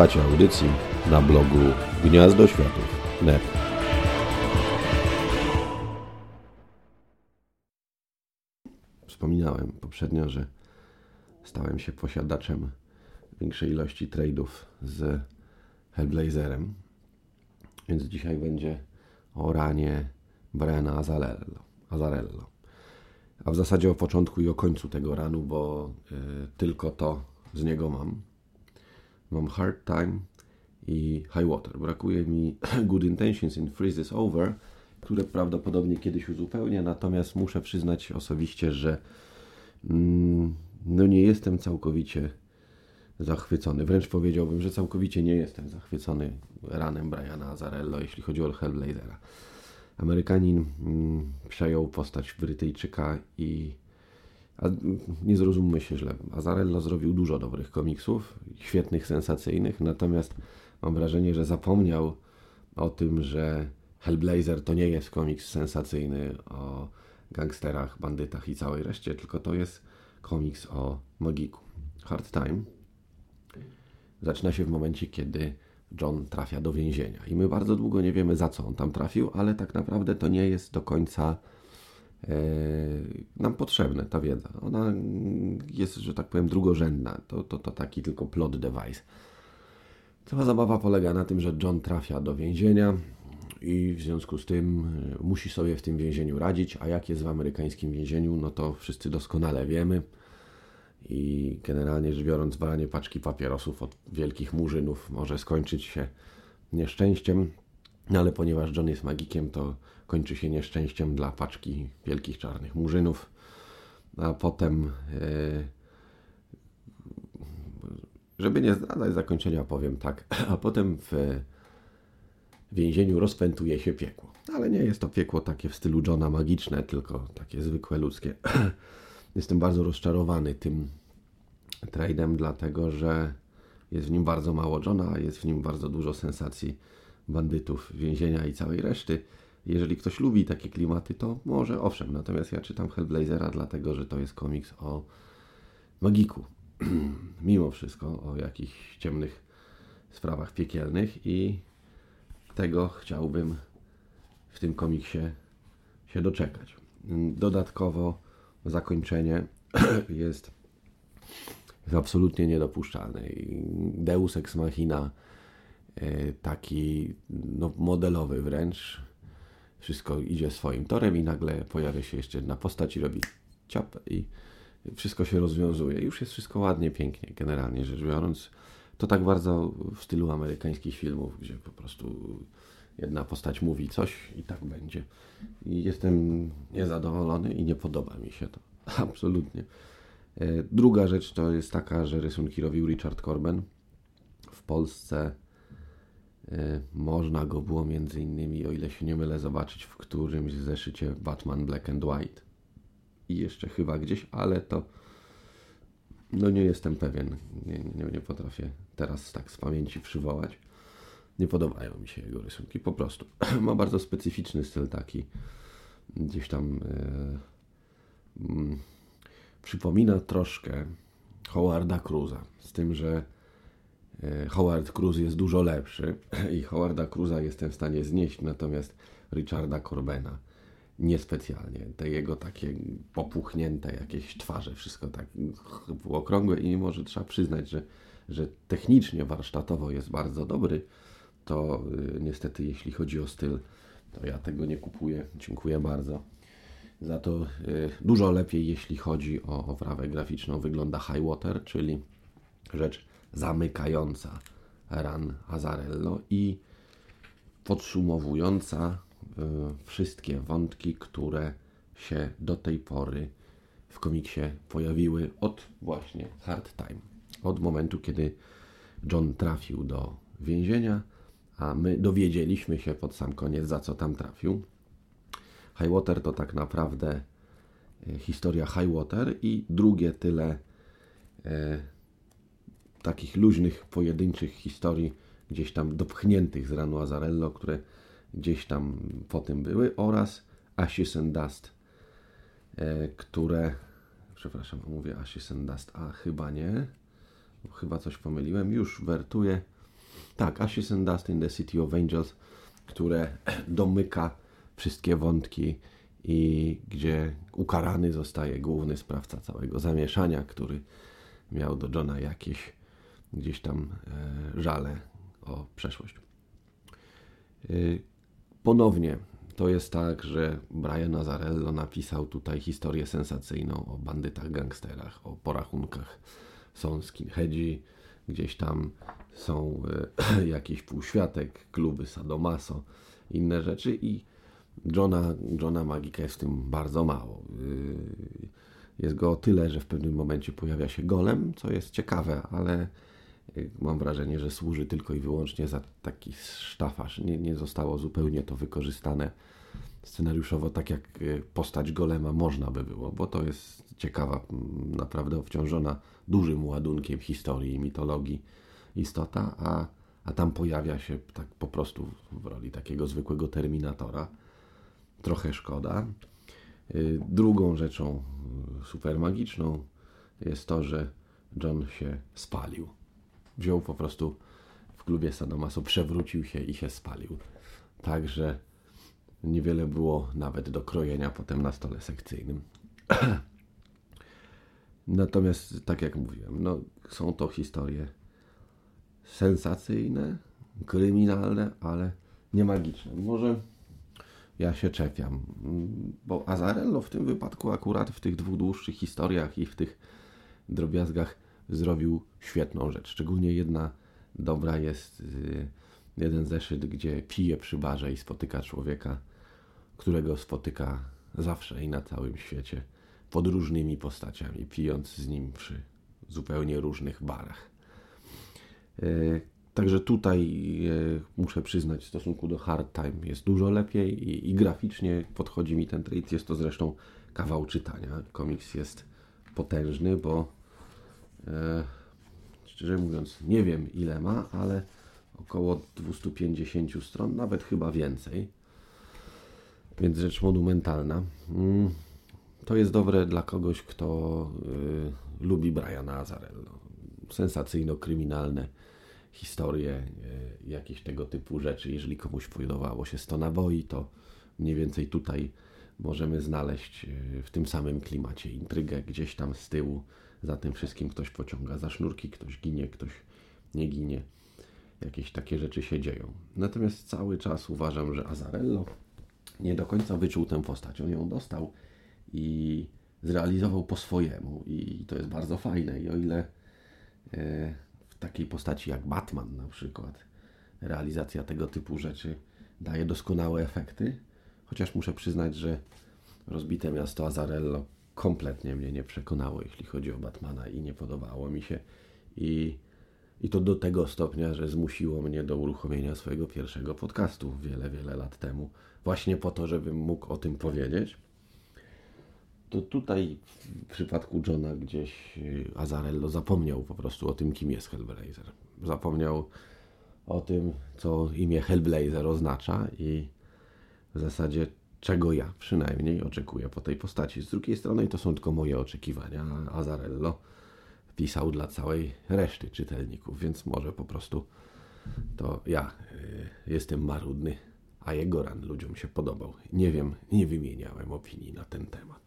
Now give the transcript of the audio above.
Słuchacie audycji na blogu Gniazdo Światów.net. Wspominałem poprzednio, że stałem się posiadaczem większej ilości trade'ów z Hellblazerem, więc dzisiaj będzie o ranie Briana Azarello. Azarello. A w zasadzie o początku i o końcu tego ranu, bo y, tylko to z niego mam. Mam Hard Time i High Water. Brakuje mi Good Intentions in Freezes Over, które prawdopodobnie kiedyś uzupełnię, natomiast muszę przyznać osobiście, że mm, no nie jestem całkowicie zachwycony. Wręcz powiedziałbym, że całkowicie nie jestem zachwycony ranem Briana Azarello, jeśli chodzi o Hellblazera. Amerykanin mm, przejął postać Brytyjczyka i a nie zrozummy się źle. Azarello zrobił dużo dobrych komiksów, świetnych, sensacyjnych, natomiast mam wrażenie, że zapomniał o tym, że Hellblazer to nie jest komiks sensacyjny o gangsterach, bandytach i całej reszcie, tylko to jest komiks o magiku. Hard Time zaczyna się w momencie, kiedy John trafia do więzienia. I my bardzo długo nie wiemy, za co on tam trafił, ale tak naprawdę to nie jest do końca nam potrzebna ta wiedza. Ona jest, że tak powiem, drugorzędna. To, to, to taki tylko plot device. Cała zabawa polega na tym, że John trafia do więzienia i w związku z tym e, musi sobie w tym więzieniu radzić, a jak jest w amerykańskim więzieniu, no to wszyscy doskonale wiemy i generalnie rzecz biorąc branie paczki papierosów od wielkich murzynów może skończyć się nieszczęściem, no ale ponieważ John jest magikiem, to kończy się nieszczęściem dla paczki wielkich czarnych murzynów, a potem e, żeby nie zdradzać zakończenia powiem tak, a potem w więzieniu rozpętuje się piekło. Ale nie jest to piekło takie w stylu Johna magiczne, tylko takie zwykłe ludzkie. Jestem bardzo rozczarowany tym trade'em, dlatego że jest w nim bardzo mało Johna, jest w nim bardzo dużo sensacji bandytów, więzienia i całej reszty. Jeżeli ktoś lubi takie klimaty, to może owszem. Natomiast ja czytam Hellblazera, dlatego że to jest komiks o magiku. Mimo wszystko o jakichś ciemnych sprawach piekielnych i tego chciałbym w tym komiksie się doczekać. Dodatkowo zakończenie jest, absolutnie niedopuszczalne. Deus Ex Machina taki no, modelowy wręcz. Wszystko idzie swoim torem i nagle pojawia się jeszcze jedna postać i robi ciap i wszystko się rozwiązuje. Już jest wszystko ładnie, pięknie, generalnie rzecz biorąc. To tak bardzo w stylu amerykańskich filmów, gdzie po prostu jedna postać mówi coś i tak będzie. I jestem niezadowolony i nie podoba mi się to. Absolutnie. E, druga rzecz to jest taka, że rysunki robił Richard Corben. W Polsce można go było między innymi, o ile się nie mylę, zobaczyć w którymś zeszycie Batman Black and White. I jeszcze chyba gdzieś, ale to no nie jestem pewien. Nie, nie, nie potrafię teraz tak z pamięci przywołać. Nie podobają mi się jego rysunki, po prostu. Ma bardzo specyficzny styl taki, gdzieś tam mm, przypomina troszkę Howarda Cruza, z tym, że Howard Cruz jest dużo lepszy i Howarda Cruza jestem w stanie znieść, natomiast Richarda Corbena niespecjalnie. Te jego takie popuchnięte jakieś twarze, wszystko tak było okrągłe i mimo, że trzeba przyznać, że, że technicznie, warsztatowo jest bardzo dobry, to y, niestety jeśli chodzi o styl, to ja tego nie kupuję. Dziękuję bardzo. Za to y, dużo lepiej, jeśli chodzi o oprawę graficzną, wygląda High Water, czyli rzecz zamykająca ran Azarello i podsumowująca y, wszystkie wątki, które się do tej pory w komiksie pojawiły od właśnie Hard Time. Od momentu, kiedy John trafił do więzienia, a my dowiedzieliśmy się pod sam koniec, za co tam trafił. Highwater to tak naprawdę e, historia Highwater i drugie tyle e, takich luźnych, pojedynczych historii gdzieś tam dopchniętych z ranu Azarello, które gdzieś tam po tym były oraz Ashes and Dust, e, które przepraszam, mówię Ashes and Dust, a chyba nie chyba coś pomyliłem, już wertuję. Tak, Ashes and Dust in the City of Angels, które domyka wszystkie wątki i gdzie ukarany zostaje główny sprawca całego zamieszania, który miał do Johna jakieś gdzieś tam e, żale o przeszłość. E, ponownie to jest tak, że Brian Azarello napisał tutaj historię sensacyjną o bandytach, gangsterach, o porachunkach. Są skinheadzi, gdzieś tam są e, jakiś półświatek, kluby sadomaso, inne rzeczy i Johna, Johna Magika jest w tym bardzo mało. Jest go o tyle, że w pewnym momencie pojawia się golem, co jest ciekawe, ale mam wrażenie, że służy tylko i wyłącznie za taki sztafaż. Nie, nie zostało zupełnie to wykorzystane scenariuszowo tak jak e, postać Golema można by było, bo to jest ciekawa, naprawdę obciążona dużym ładunkiem historii i mitologii istota, a, a tam pojawia się tak po prostu w roli takiego zwykłego terminatora. Trochę szkoda. E, drugą rzeczą e, super magiczną jest to, że John się spalił wziął po prostu w klubie Sadomaso, przewrócił się i się spalił. Także niewiele było nawet do krojenia potem na stole sekcyjnym. Natomiast, tak jak mówiłem, no, są to historie sensacyjne, kryminalne, ale nie magiczne. Może ja się czepiam, bo Azarello w tym wypadku akurat w tych dwóch dłuższych historiach i w tych drobiazgach zrobił świetną rzecz. Szczególnie jedna dobra jest y, jeden zeszyt, gdzie pije przy barze i spotyka człowieka, którego spotyka zawsze i na całym świecie pod różnymi postaciami, pijąc z nim przy zupełnie różnych barach. Y, także tutaj y, muszę przyznać, w stosunku do Hard Time jest dużo lepiej i, i graficznie podchodzi mi ten trade. Jest to zresztą kawał czytania. Komiks jest potężny, bo E, szczerze mówiąc, nie wiem ile ma, ale około 250 stron, nawet chyba więcej. Więc rzecz monumentalna. Mm, to jest dobre dla kogoś, kto y, lubi Briana Azarello. Sensacyjno-kryminalne historie, y, jakieś tego typu rzeczy. Jeżeli komuś podobało się 100 naboi, to mniej więcej tutaj możemy znaleźć y, w tym samym klimacie intrygę gdzieś tam z tyłu za tym wszystkim ktoś pociąga za sznurki, ktoś ginie, ktoś nie ginie. Jakieś takie rzeczy się dzieją. Natomiast cały czas uważam, że Azarello nie do końca wyczuł tę postać. On ją dostał i zrealizował po swojemu i to jest bardzo fajne. I o ile e, w takiej postaci jak Batman na przykład realizacja tego typu rzeczy daje doskonałe efekty, chociaż muszę przyznać, że rozbite miasto Azarello kompletnie mnie nie przekonało, jeśli chodzi o Batmana i nie podobało mi się. I, I to do tego stopnia, że zmusiło mnie do uruchomienia swojego pierwszego podcastu wiele, wiele lat temu, właśnie po to, żebym mógł o tym powiedzieć. To tutaj w przypadku Johna gdzieś y, Azarello zapomniał po prostu o tym, kim jest Hellblazer. Zapomniał o tym, co imię Hellblazer oznacza i w zasadzie czego ja przynajmniej oczekuję po tej postaci. Z drugiej strony to są tylko moje oczekiwania. Azarello pisał dla całej reszty czytelników, więc może po prostu to ja y, jestem marudny, a jego ran ludziom się podobał. Nie wiem, nie wymieniałem opinii na ten temat.